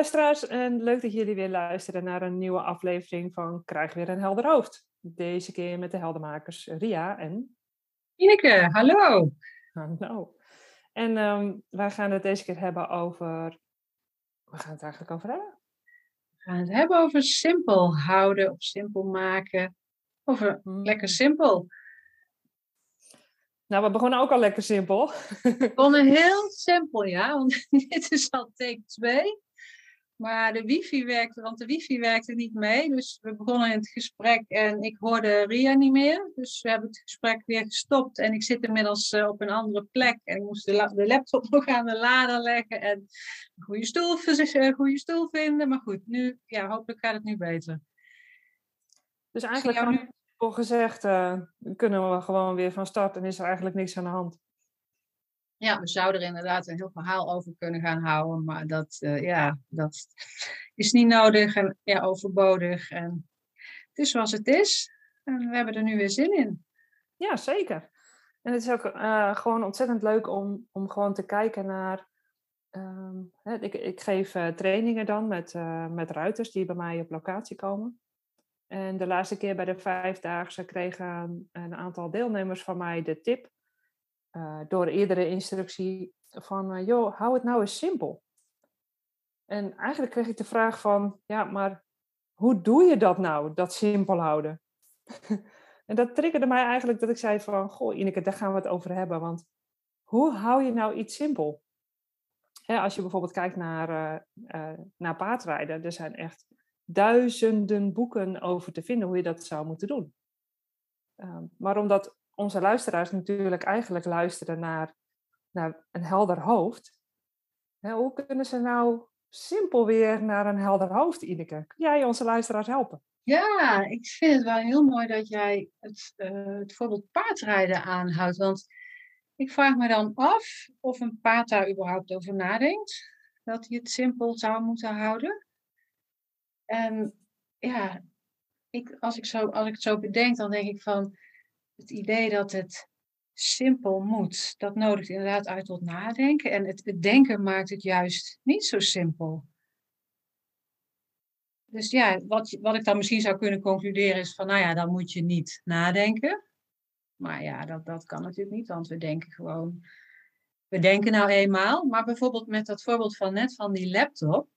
Luisteraars en leuk dat jullie weer luisteren naar een nieuwe aflevering van Krijg weer een helder hoofd. Deze keer met de heldermakers Ria en... Ineke, hallo. Hallo. En um, wij gaan het deze keer hebben over... Waar gaan we het eigenlijk over hebben? We gaan het hebben over simpel houden of simpel maken. Over Hmm. lekker simpel. Nou, we begonnen ook al lekker simpel. We begonnen heel simpel, ja. Want dit is al take 2. Maar de wifi werkte, want de wifi werkte niet mee. Dus we begonnen in het gesprek en ik hoorde Ria niet meer. Dus we hebben het gesprek weer gestopt. En ik zit inmiddels eh, op een andere plek. En ik moest de, la- de laptop nog aan de lader leggen. En een goede stoel, een goede stoel vinden. Maar goed, nu, ja, hopelijk gaat het nu beter. Dus eigenlijk gewoon simpel gezegd eh, kunnen we gewoon weer van start en is er eigenlijk niks aan de hand. Ja, we zouden er inderdaad een heel verhaal over kunnen gaan houden, maar dat, eh, ja, dat is niet nodig en ja, overbodig. En het is zoals het is en we hebben er nu weer zin in. Ja, zeker. En het is ook eh, gewoon ontzettend leuk om, om gewoon te kijken naar. ehm, hè, ik, ik geef eh, trainingen dan met, met ruiters die bij mij op locatie komen. En de laatste keer bij de vijfdaagse kregen een aantal deelnemers van mij de tip. Eh, door eerdere instructie van, eh, joh, hou het nou eens simpel. En eigenlijk kreeg ik de vraag van, ja, maar hoe doe je dat nou, dat simpel houden? En dat triggerde mij eigenlijk dat ik zei van, goh Ineke, daar gaan we het over hebben. Want hoe hou je nou iets simpel? Als je bijvoorbeeld kijkt naar, eh, naar paardrijden, er zijn echt duizenden boeken over te vinden hoe je dat zou moeten doen. Ehm, maar omdat onze luisteraars natuurlijk eigenlijk luisteren naar, naar een helder hoofd, hoe kunnen ze nou simpel weer naar een helder hoofd, Ineke? Kun jij onze luisteraars helpen? Ja, ik vind het wel heel mooi dat jij het, eh, het voorbeeld paardrijden aanhoudt. Want ik vraag me dan af of een paard daar überhaupt over nadenkt. Dat hij het simpel zou moeten houden. En ja, ik, als, ik zo, als ik het zo bedenk, dan denk ik van het idee dat het simpel moet, dat nodigt inderdaad uit tot nadenken. En het, denken maakt het juist niet zo simpel. Dus ja, wat, wat ik dan misschien zou kunnen concluderen is van, nou ja, dan moet je niet nadenken. Maar ja, dat, dat kan natuurlijk niet, want we denken gewoon, we denken nou eenmaal. Maar bijvoorbeeld met dat voorbeeld van net van die laptop.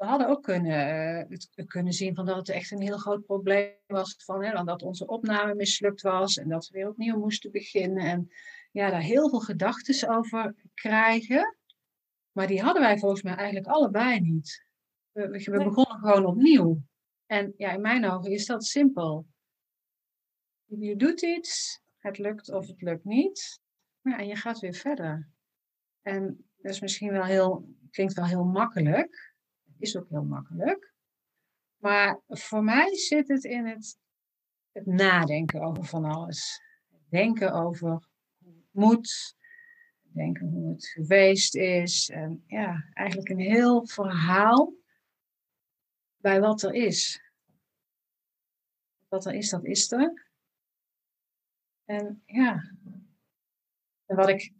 We hadden ook kunnen, eh, kunnen zien van dat het echt een heel groot probleem was. Van, hè, dat onze opname mislukt was en dat we weer opnieuw moesten beginnen. En ja, daar heel veel gedachten over krijgen. Maar die hadden wij volgens mij eigenlijk allebei niet. We, we we Nee. begonnen gewoon opnieuw. En ja, in mijn ogen is dat simpel. Je doet iets, het lukt of het lukt niet. Ja, en je gaat weer verder. En dat is misschien wel heel, klinkt wel heel makkelijk. Is ook heel makkelijk. Maar voor mij zit het in het, het nadenken over van alles. Denken over hoe het moet. Denken hoe het geweest is. En ja, eigenlijk een heel verhaal bij wat er is. Wat er is, dat is er. En ja, en wat ik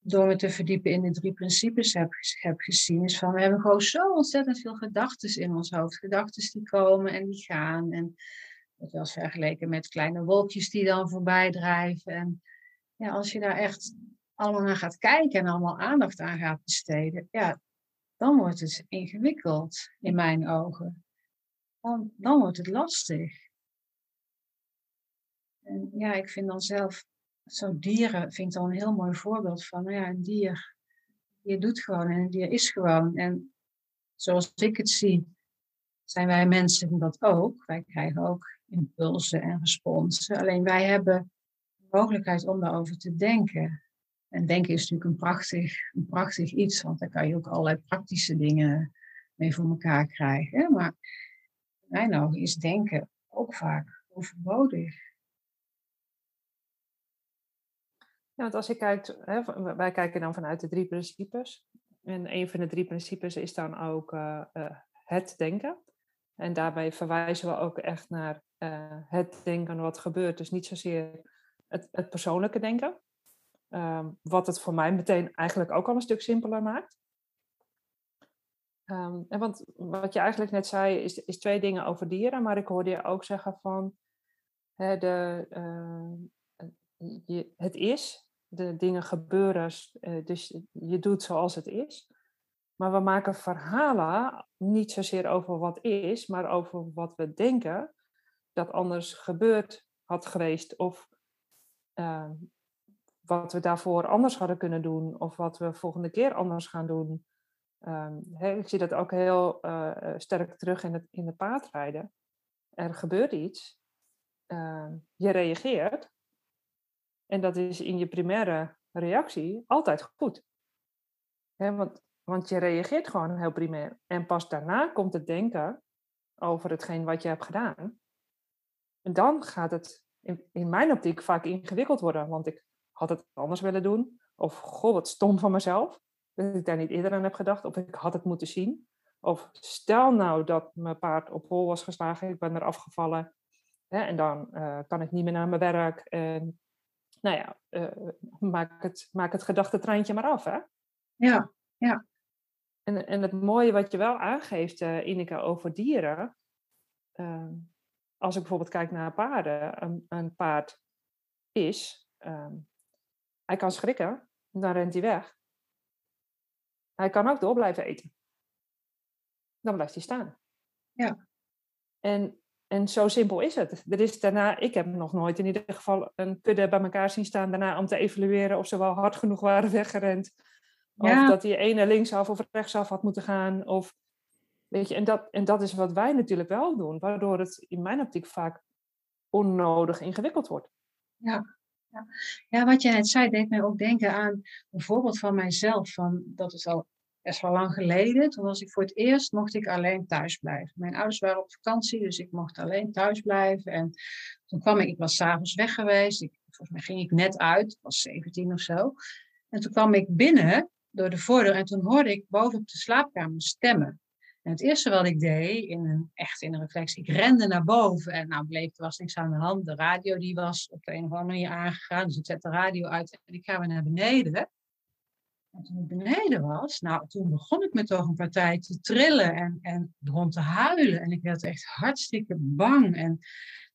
door me te verdiepen in de drie principes heb, heb gezien, is van we hebben gewoon zo ontzettend veel gedachten in ons hoofd. Gedachten die komen en die gaan. En dat was vergeleken met kleine wolkjes die dan voorbij drijven. En ja, als je daar echt allemaal naar gaat kijken en allemaal aandacht aan gaat besteden, ja, dan wordt het ingewikkeld in mijn ogen. dan, dan wordt het lastig. En ja, ik vind dan zelf, zo dieren vind ik dan een heel mooi voorbeeld van, nou ja, een dier, je doet gewoon en een dier is gewoon. En zoals ik het zie, zijn wij mensen dat ook. Wij krijgen ook impulsen en responsen. Alleen wij hebben de mogelijkheid om daarover te denken. En denken is natuurlijk een prachtig, een prachtig iets, want daar kan je ook allerlei praktische dingen mee voor elkaar krijgen. Maar mijn ogen is denken ook vaak overbodig. Ja, want als je kijkt, hè, wij kijken dan vanuit de drie principes. En een van de drie principes is dan ook uh, uh, het denken. En daarbij verwijzen we ook echt naar uh, het denken wat gebeurt. Dus niet zozeer het, het persoonlijke denken. Um, wat het voor mij meteen eigenlijk ook al een stuk simpeler maakt. Um, en want wat je eigenlijk net zei, is, is twee dingen over dieren. Maar ik hoorde je ook zeggen van hè, de, je, het is, de dingen gebeuren, uh, dus je doet zoals het is. Maar we maken verhalen niet zozeer over wat is, maar over wat we denken dat anders gebeurd had geweest. Of uh, wat we daarvoor anders hadden kunnen doen. Of wat we volgende keer anders gaan doen. He, ik zie dat ook heel uh, sterk terug in het, in het paardrijden. Er gebeurt iets. Uh, je reageert. En dat is in je primaire reactie altijd goed. Want want je reageert gewoon heel primair. En pas daarna komt het denken over hetgeen wat je hebt gedaan. En dan gaat het in, mijn optiek vaak ingewikkeld worden. Want ik had het anders willen doen. Of goh, wat stom van mezelf. Dat ik daar niet eerder aan heb gedacht. Of ik had het moeten zien. Of stel nou dat mijn paard op hol was geslagen. Ik ben er afgevallen. En dan uh, kan ik niet meer naar mijn werk. En nou ja, uh, maak, het, maak het gedachtentreintje maar af. Hè? Ja, ja. En, en het mooie wat je wel aangeeft, uh, Ineke, over dieren. Uh, als ik bijvoorbeeld kijk naar paarden. Een, een paard is, uh, hij kan schrikken, dan rent hij weg. Hij kan ook door blijven eten. Dan blijft hij staan. Ja. En, en zo simpel is het. Er is daarna, ik heb nog nooit in ieder geval een kudde bij elkaar zien staan daarna om te evalueren of ze wel hard genoeg waren weggerend of dat die ene linksaf of rechtsaf had moeten gaan. Of, weet je, en, dat, en dat is wat wij natuurlijk wel doen, waardoor het in mijn optiek vaak onnodig ingewikkeld wordt. Ja, ja. ja wat je net zei, deed mij ook denken aan een voorbeeld van mijzelf. Van, dat is al best wel lang geleden. Toen was ik voor het eerst, mocht ik alleen thuis blijven. Mijn ouders waren op vakantie, dus ik mocht alleen thuis blijven. En toen kwam ik, ik was s'avonds weg geweest. Ik, volgens mij ging ik net uit, ik was 17 of zo. En toen kwam ik binnen door de voordeur en toen hoorde ik boven op de slaapkamer stemmen. En het eerste wat ik deed, in een, echt in een reflex, ik rende naar boven en nou bleek, er was niks aan de hand. De radio die was op de een of andere manier aangegaan, dus ik zet de radio uit en ik ga weer naar beneden. En toen ik beneden was, nou, toen begon ik me toch een partij te trillen en, en begon te huilen. En ik werd echt hartstikke bang. En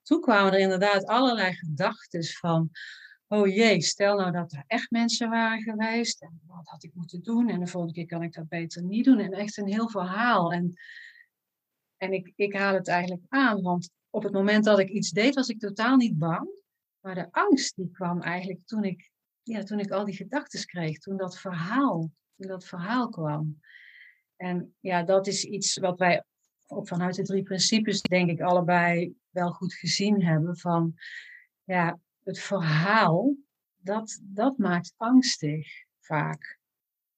toen kwamen er inderdaad allerlei gedachten van, oh jee, stel nou dat er echt mensen waren geweest. En wat had ik moeten doen? En de volgende keer kan ik dat beter niet doen. En echt een heel verhaal. En, en ik, ik haal het eigenlijk aan, want op het moment dat ik iets deed, was ik totaal niet bang. Maar de angst die kwam eigenlijk toen ik, ja, toen ik al die gedachten kreeg. Toen dat verhaal, toen dat verhaal kwam. En ja, dat is iets wat wij ook vanuit de drie principes, denk ik, allebei wel goed gezien hebben. Van ja, het verhaal, dat, dat maakt angstig vaak.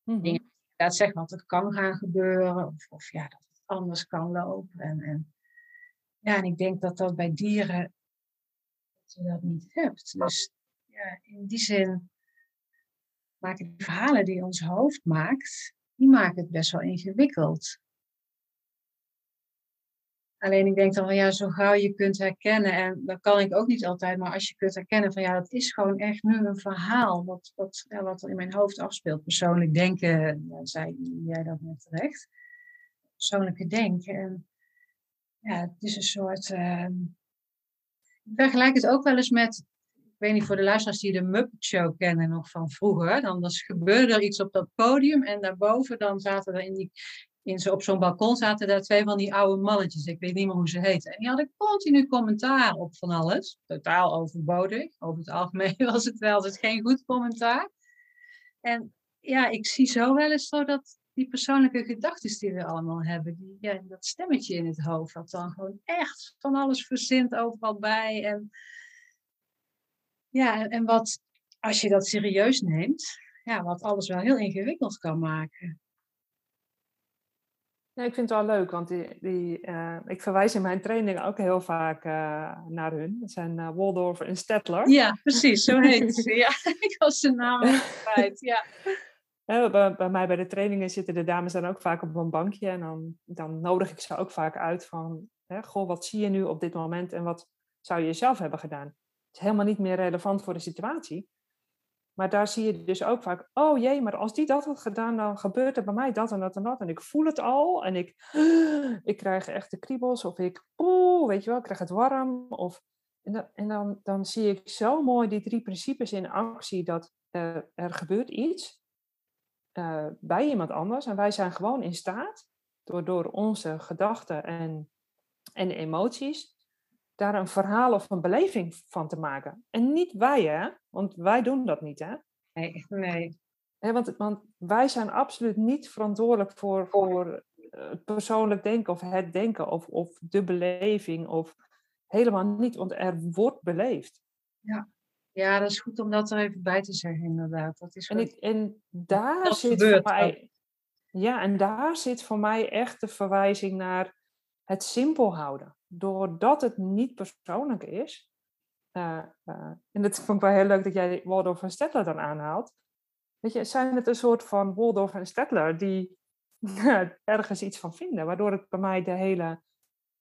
Mm -hmm. dat zeggen wat er kan gaan gebeuren, of, of, ja, dat het anders kan lopen. En, en, ja, en ik denk dat dat bij dieren dat je dat niet hebt. Dus ja, in die zin maken die verhalen die ons hoofd maakt, die maken het best wel ingewikkeld. Alleen ik denk dan van ja, zo gauw je kunt herkennen, en dat kan ik ook niet altijd, maar als je kunt herkennen van ja, dat is gewoon echt nu een verhaal wat, wat, wat er in mijn hoofd afspeelt. Persoonlijk denken, ja, zei jij dat net terecht. Persoonlijke denken. En ja, het is een soort. Uh, ik vergelijk het ook wel eens met, weet niet voor de luisteraars die de Muppet Show kennen nog van vroeger, dan was, gebeurde er iets op dat podium en daarboven dan zaten er in die in zo, op zo'n balkon zaten daar twee van die oude mannetjes. Ik weet niet meer hoe ze heten. En die hadden continu commentaar op van alles. Totaal overbodig. Over het algemeen was het wel altijd geen goed commentaar. En ja, ik zie zo wel eens zo dat die persoonlijke gedachten die we allemaal hebben, die, ja, dat stemmetje in het hoofd, dat dan gewoon echt van alles verzint overal bij. En ja, en wat, als je dat serieus neemt, ja, wat alles wel heel ingewikkeld kan maken. Ja, ik vind het wel leuk, want die, die, uh, ik verwijs in mijn training ook heel vaak uh, naar hun. Dat zijn uh, Waldorf en Stettler. Ja, precies, zo heet ze. ja, ik was de naam kwijt, ja. Bij, bij, mij bij de trainingen zitten de dames dan ook vaak op een bankje. En dan, dan nodig ik ze ook vaak uit van... Hè, goh, wat zie je nu op dit moment en wat zou je zelf hebben gedaan? Helemaal niet meer relevant voor de situatie. Maar daar zie je dus ook vaak, oh jee, maar als die dat had gedaan, dan gebeurt er bij mij dat en dat en dat. En ik voel het al en ik, ik krijg echt de kriebels of ik, oeh, weet je wel, krijg het warm. Of, en dan, dan, zie ik zo mooi die drie principes in actie dat uh, er gebeurt iets uh, bij iemand anders. En wij zijn gewoon in staat, door, door onze gedachten en, en emoties, daar een verhaal of een beleving van te maken. En niet wij, hè? Want wij doen dat niet, hè? Nee, nee. want, want wij zijn absoluut niet verantwoordelijk voor, voor het persoonlijk denken of het denken of, of de beleving of helemaal niet, want er wordt beleefd. Ja. ja, dat is goed om dat er even bij te zeggen, inderdaad. Dat is en, ik, en daar zit voor mij. Ja, en daar zit voor mij echt de verwijzing naar het simpel houden doordat het niet persoonlijk is, uh, uh, en dat vond ik wel heel leuk dat jij Waldorf en Stettler dan aanhaalt. Weet je, zijn het een soort van Waldorf en Stettler die ergens iets van vinden, waardoor het bij mij de hele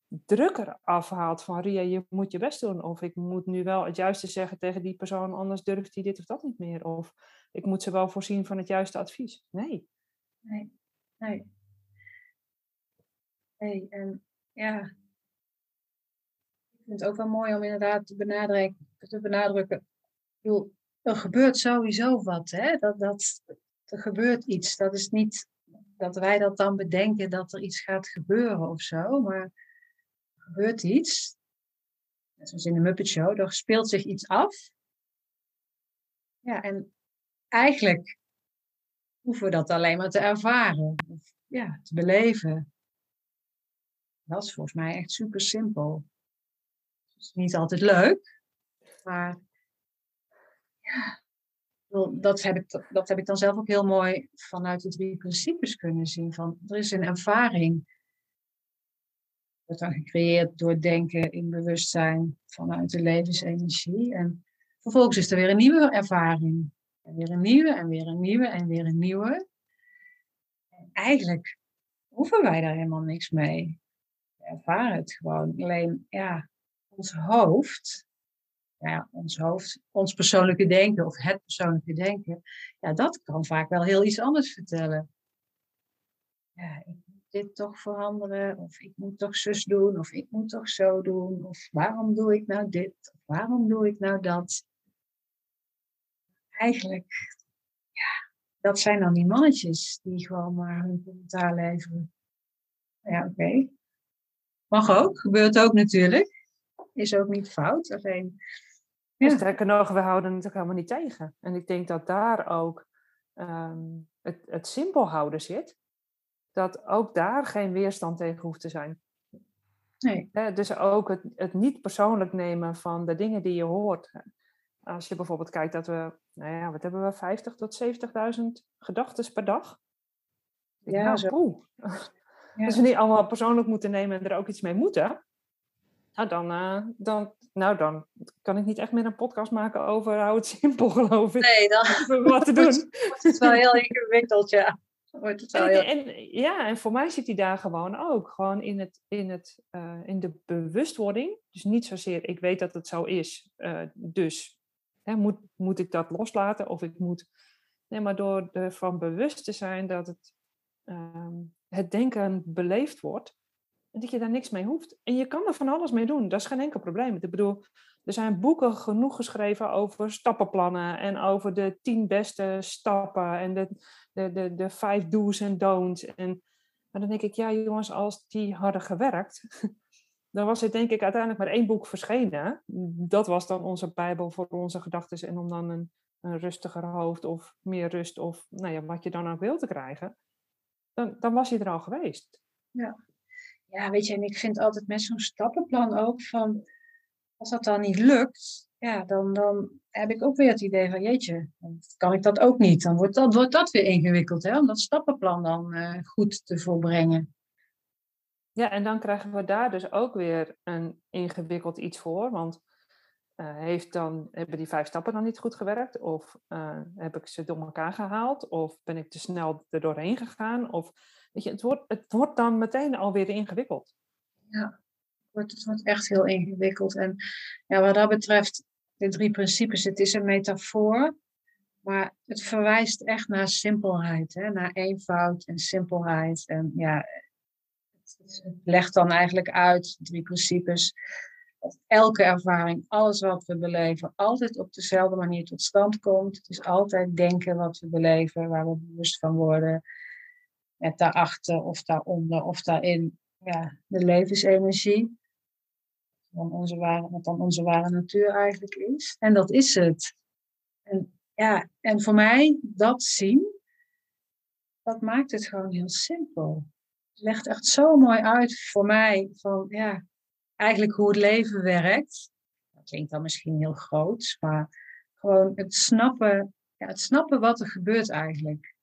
druk eraf afhaalt van Ria, je moet je best doen. Of ik moet nu wel het juiste zeggen tegen die persoon, anders durft hij dit of dat niet meer. Of ik moet ze wel voorzien van het juiste advies. Nee. Nee, nee. Nee, en ja, vind het ook wel mooi om inderdaad te benadrukken. Te benadrukken. Ik er gebeurt sowieso wat. Hè? Dat, dat, er gebeurt iets. Dat is niet dat wij dat dan bedenken dat er iets gaat gebeuren of zo. Maar er gebeurt iets. Net zoals in de Muppet Show. Er speelt zich iets af. Ja, en eigenlijk hoeven we dat alleen maar te ervaren. Of, ja, te beleven. Dat is volgens mij echt super simpel is niet altijd leuk. Maar ja, dat heb, ik, dat heb ik dan zelf ook heel mooi vanuit de drie principes kunnen zien. Van, er is een ervaring. wordt dan gecreëerd door denken in bewustzijn vanuit de levensenergie. En vervolgens is er weer een nieuwe ervaring. En weer een nieuwe, en weer een nieuwe, en weer een nieuwe. En eigenlijk hoeven wij daar helemaal niks mee. We ervaren het gewoon. Alleen, ja, ons hoofd, ja, ons hoofd, ons persoonlijke denken of het persoonlijke denken, ja, dat kan vaak wel heel iets anders vertellen. Ja, ik moet dit toch veranderen, of ik moet toch zus doen, of ik moet toch zo doen, of waarom doe ik nou dit, of waarom doe ik nou dat. Eigenlijk, ja, dat zijn dan die mannetjes die gewoon maar hun commentaar leveren. Ja, oké. Mag ook, gebeurt ook natuurlijk is ook niet fout. Alleen, ja. Sterker nog, we houden het ook helemaal niet tegen. En ik denk dat daar ook ehm, het, het simpel houden zit. Dat ook daar geen weerstand tegen hoeft te zijn. Nee. dus ook het, het niet persoonlijk nemen van de dingen die je hoort. Als je bijvoorbeeld kijkt dat we, nou ja, wat hebben we, 50 tot 70.000 gedachten per dag? Ja, nou, zo. Ja. Als we niet allemaal persoonlijk moeten nemen en er ook iets mee moeten, nou, dan, uh, dan, nou, dan kan ik niet echt meer een podcast maken over hou het simpel, geloof ik. Nee, dan wat te doen. wordt het wel heel ingewikkeld, ja. Wordt het wel heel... en, ja, en voor mij zit die daar gewoon ook. Gewoon in, het, in, het, uh, in de bewustwording. Dus niet zozeer, ik weet dat het zo is, uh, dus hè, moet, moet ik dat loslaten of ik moet... Nee, maar door ervan bewust te zijn dat het, uh, het denken beleefd wordt, dat je daar niks mee hoeft. En je kan er van alles mee doen. Dat is geen enkel probleem. Ik bedoel, er zijn boeken genoeg geschreven over stappenplannen en over de tien beste stappen en de, de, de, de vijf do's en don'ts. En Maar dan denk ik, ja jongens, als die hadden gewerkt, dan was er denk ik uiteindelijk maar één boek verschenen. Dat was dan onze Bijbel voor onze gedachten en om dan een, een rustiger hoofd of meer rust of nou ja, wat je dan ook wil te krijgen. Dan, dan was hij er al geweest. Ja. Ja, weet je, en ik vind altijd met zo'n stappenplan ook van, als dat dan niet lukt, ja, dan, dan heb ik ook weer het idee van, jeetje, kan ik dat ook niet. Dan wordt dat, wordt dat weer ingewikkeld, hè, om dat stappenplan dan uh, goed te volbrengen. Ja, en dan krijgen we daar dus ook weer een ingewikkeld iets voor. Want uh, heeft dan, hebben die vijf stappen dan niet goed gewerkt? Of uh, heb ik ze door elkaar gehaald? Of ben ik te snel er doorheen gegaan? Of, het wordt dan meteen alweer ingewikkeld. Ja, het wordt, het wordt echt heel ingewikkeld. En ja, wat dat betreft, de drie principes, het is een metafoor. Maar het verwijst echt naar simpelheid, hè? naar eenvoud en simpelheid. En ja, het legt dan eigenlijk uit, drie principes, dat elke ervaring, alles wat we beleven, altijd op dezelfde manier tot stand komt. Het is altijd denken wat we beleven, waar we bewust van worden. Met daarachter of daaronder of daarin ja, de levensenergie. Van onze ware, wat dan onze ware natuur eigenlijk is. En dat is het. En, ja, en voor mij, dat zien, dat maakt het gewoon heel simpel legt echt zo mooi uit voor mij van ja, eigenlijk hoe het leven werkt. Dat klinkt dan misschien heel groot, maar gewoon het snappen, ja, het snappen wat er gebeurt eigenlijk.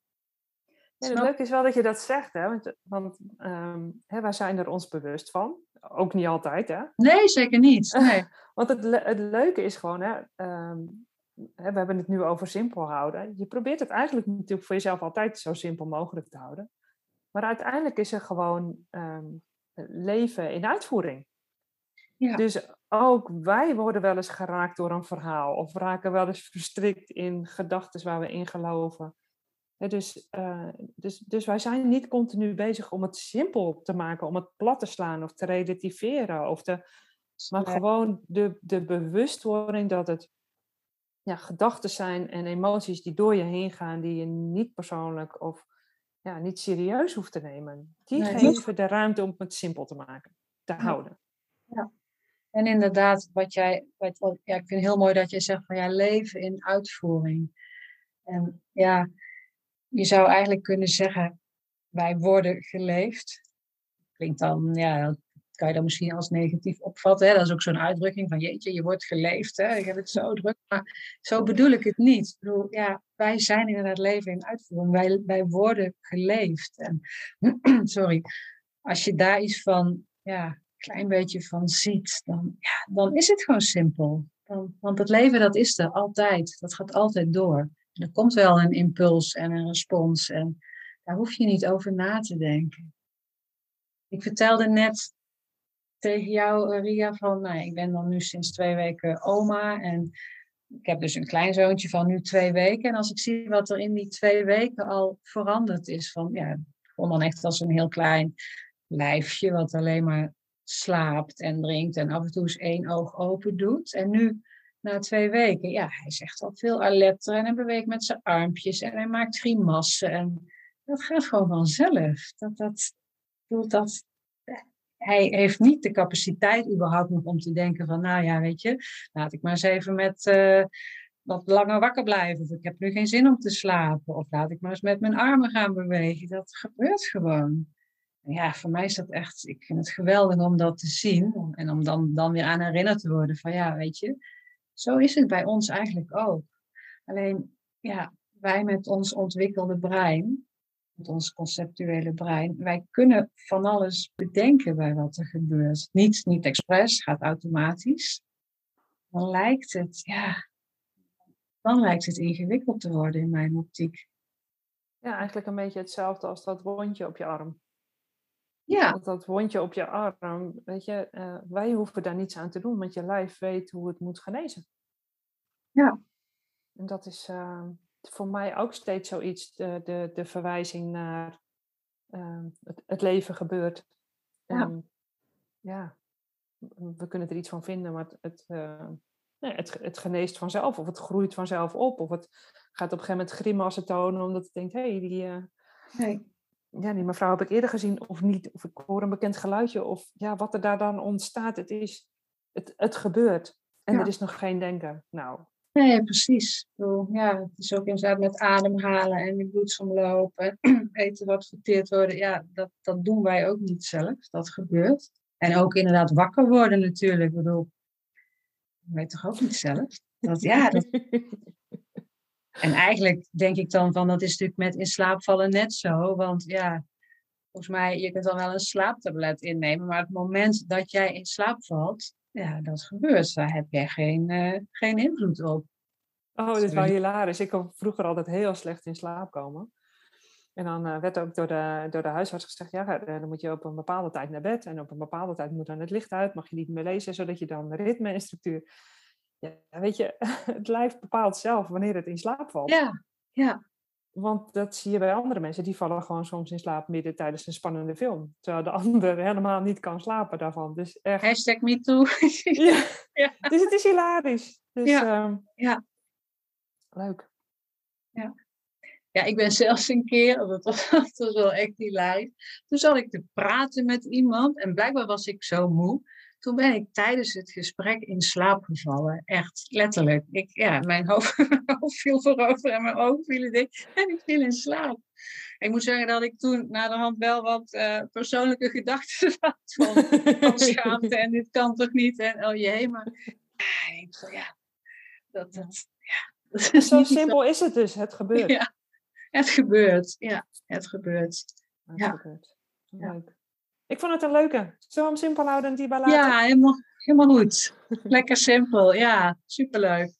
Ja, het leuke is wel dat je dat zegt, hè? want, want um, hè, wij zijn er ons bewust van. Ook niet altijd, hè? Nee, zeker niet. Nee. want het, het leuke is gewoon, hè, um, hè, we hebben het nu over simpel houden. Je probeert het eigenlijk natuurlijk voor jezelf altijd zo simpel mogelijk te houden. Maar uiteindelijk is er gewoon ehm, leven in uitvoering. Ja. Dus ook wij worden wel eens geraakt door een verhaal of raken wel eens verstrikt in gedachten waar we in geloven. Dus, uh, dus, dus wij zijn niet continu bezig om het simpel te maken, om het plat te slaan of te relativeren. Of te, maar gewoon de, de bewustwording dat het ja, gedachten zijn en emoties die door je heen gaan, die je niet persoonlijk of ja, niet serieus hoeft te nemen. Die nee, geven de ruimte om het simpel te maken, te houden. Ja. En inderdaad, wat jij, wat, ja, ik vind het heel mooi dat je zegt van ja, leven in uitvoering. En ja, je zou eigenlijk kunnen zeggen, wij worden geleefd. Klinkt dan, ja, kan je dan misschien als negatief opvatten. Hè? Dat is ook zo'n uitdrukking van jeetje, je wordt geleefd. Hè? Ik heb het zo druk. Maar zo bedoel ik het niet. Ik bedoel, ja, wij zijn in het leven in uitvoering. Wij, wij worden geleefd. En, sorry, als je daar iets van, ja, een klein beetje van ziet, dan, ja, dan is het gewoon simpel. Dan, want het leven, dat is er altijd. Dat gaat altijd door. Er komt wel een impuls en een respons. En daar hoef je niet over na te denken. Ik vertelde net tegen jou, Ria, van nou, ik ben dan nu sinds twee weken oma en ik heb dus een kleinzoontje van nu twee weken. En als ik zie wat er in die twee weken al veranderd is, van ja, gewoon dan echt als een heel klein lijfje wat alleen maar slaapt en drinkt en af en toe eens één oog open doet. En nu, na twee weken, ja, hij zegt al veel alerter en hij beweegt met zijn armpjes en hij maakt grimassen. En dat gaat gewoon vanzelf. Dat, dat, dat, hij heeft niet de capaciteit überhaupt nog om te denken van, nou ja, weet je, laat ik maar eens even met uh, wat langer wakker blijven. Of ik heb nu geen zin om te slapen. Of laat ik maar eens met mijn armen gaan bewegen. Dat gebeurt gewoon. ja, voor mij is dat echt, ik vind het geweldig om dat te zien. En om dan, dan weer aan herinnerd te worden van, ja, weet je, zo is het bij ons eigenlijk ook. Alleen, ja, wij met ons ontwikkelde brein, met ons conceptuele brein. Wij kunnen van alles bedenken bij wat er gebeurt. Niet, niet expres, gaat automatisch. Dan lijkt het, ja, dan lijkt het ingewikkeld te worden in mijn optiek. Ja, eigenlijk een beetje hetzelfde als dat wondje op je arm. Ja. Dat, dat wondje op je arm, weet je, uh, wij hoeven daar niets aan te doen, want je lijf weet hoe het moet genezen. Ja. En dat is, uh, voor mij ook steeds zoiets, de, de, de verwijzing naar uh, het, het, leven gebeurt. Ja. Um, ja, we kunnen er iets van vinden, maar het, het, nee, het, het geneest vanzelf of het groeit vanzelf op. Of het gaat op een gegeven moment grimassen tonen omdat het denkt, hé, hey, die... Nee. Ja, die mevrouw heb ik eerder gezien of niet. Of ik hoor een bekend geluidje. Of ja, wat er daar dan ontstaat. Het, is, het, het gebeurt. En er is nog geen denken. Nou. Nee, precies. Ja, het is ook inderdaad met ademhalen en de bloedsomloop. En eten wat verteerd worden. Ja, dat, dat doen wij ook niet zelf. Dat gebeurt. En ook inderdaad wakker worden natuurlijk. Ik bedoel, weet toch ook niet zelf? Dat, ja, dat... En eigenlijk denk ik dan van, dat is natuurlijk met in slaap vallen net zo. Want ja, volgens mij, je kunt dan wel een slaaptablet innemen. Maar het moment dat jij in slaap valt, ja, dat gebeurt. Daar heb jij geen, uh, geen invloed op. Oh, dit is wel hilarisch. Ik kon vroeger altijd heel slecht in slaap komen. En dan uh, werd ook door de, door de huisarts gezegd, ja, eh, dan moet je op een bepaalde tijd naar bed. En op een bepaalde tijd moet dan het licht uit, mag je niet meer lezen, zodat je dan ritme en structuur... Ja, weet je, het lijf bepaalt zelf wanneer het in slaap valt. Ja, ja. Want dat zie je bij andere mensen, die vallen gewoon soms in slaap midden tijdens een spannende film. Terwijl de ander helemaal niet kan slapen daarvan. Dus echt... Hashtag me too. ja. ja. Dus het is hilarisch. Dus, ja. Um, ja. Leuk. Ja. Ja, ik ben zelfs een keer, dat was, dat was wel echt hilarisch. Toen zat ik te praten met iemand en blijkbaar was ik zo moe. Toen ben ik tijdens het gesprek in slaap gevallen. Echt, letterlijk. Ik, ja, mijn hoofd, hoofd viel voorover en mijn ogen vielen dicht. En ik viel in slaap. Ik moet zeggen dat ik toen na de hand wel wat uh, persoonlijke gedachten had. Van, van schaamte en dit kan toch niet. En oh jee, maar ja, ik, ja, dat, dat, ja, dat is Zo simpel is het dus. Het gebeurt. Ja, het gebeurt. Ja, het gebeurt. Het ja. gebeurt. Leuk. Ik vond het een leuke. Zo hem simpel houden en die bij Ja, helemaal, helemaal goed. Lekker simpel. Ja, superleuk.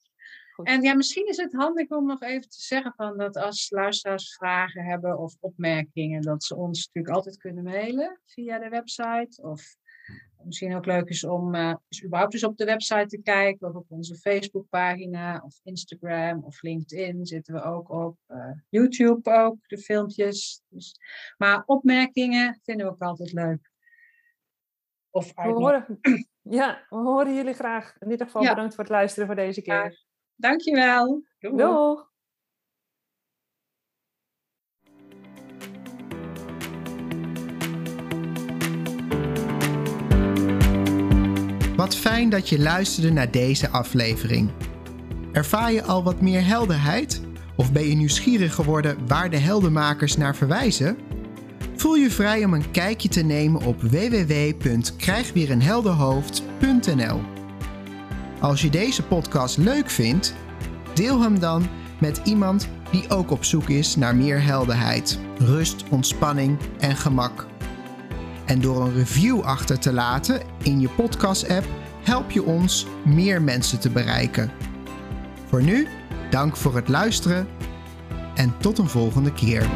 Goed. En ja, misschien is het handig om nog even te zeggen van dat als luisteraars vragen hebben of opmerkingen, dat ze ons natuurlijk altijd kunnen mailen via de website of misschien ook leuk is om uh, überhaupt eens op de website te kijken of op onze Facebookpagina of Instagram of LinkedIn zitten we ook op. Uh, YouTube ook, de filmpjes. Dus, maar opmerkingen vinden we ook altijd leuk. Of we horen, ja, we horen jullie graag. In ieder geval bedankt voor het luisteren voor deze keer. Ja, dankjewel. Doeg. Wat fijn dat je luisterde naar deze aflevering. Ervaar je al wat meer helderheid? Of ben je nieuwsgierig geworden waar de heldenmakers naar verwijzen? Voel je vrij om een kijkje te nemen op www.krijgweerenhelderhoofd.nl. Als je deze podcast leuk vindt, deel hem dan met iemand die ook op zoek is naar meer helderheid, rust, ontspanning en gemak. En door een review achter te laten in je podcast-app help je ons meer mensen te bereiken. Voor nu, dank voor het luisteren en tot een volgende keer.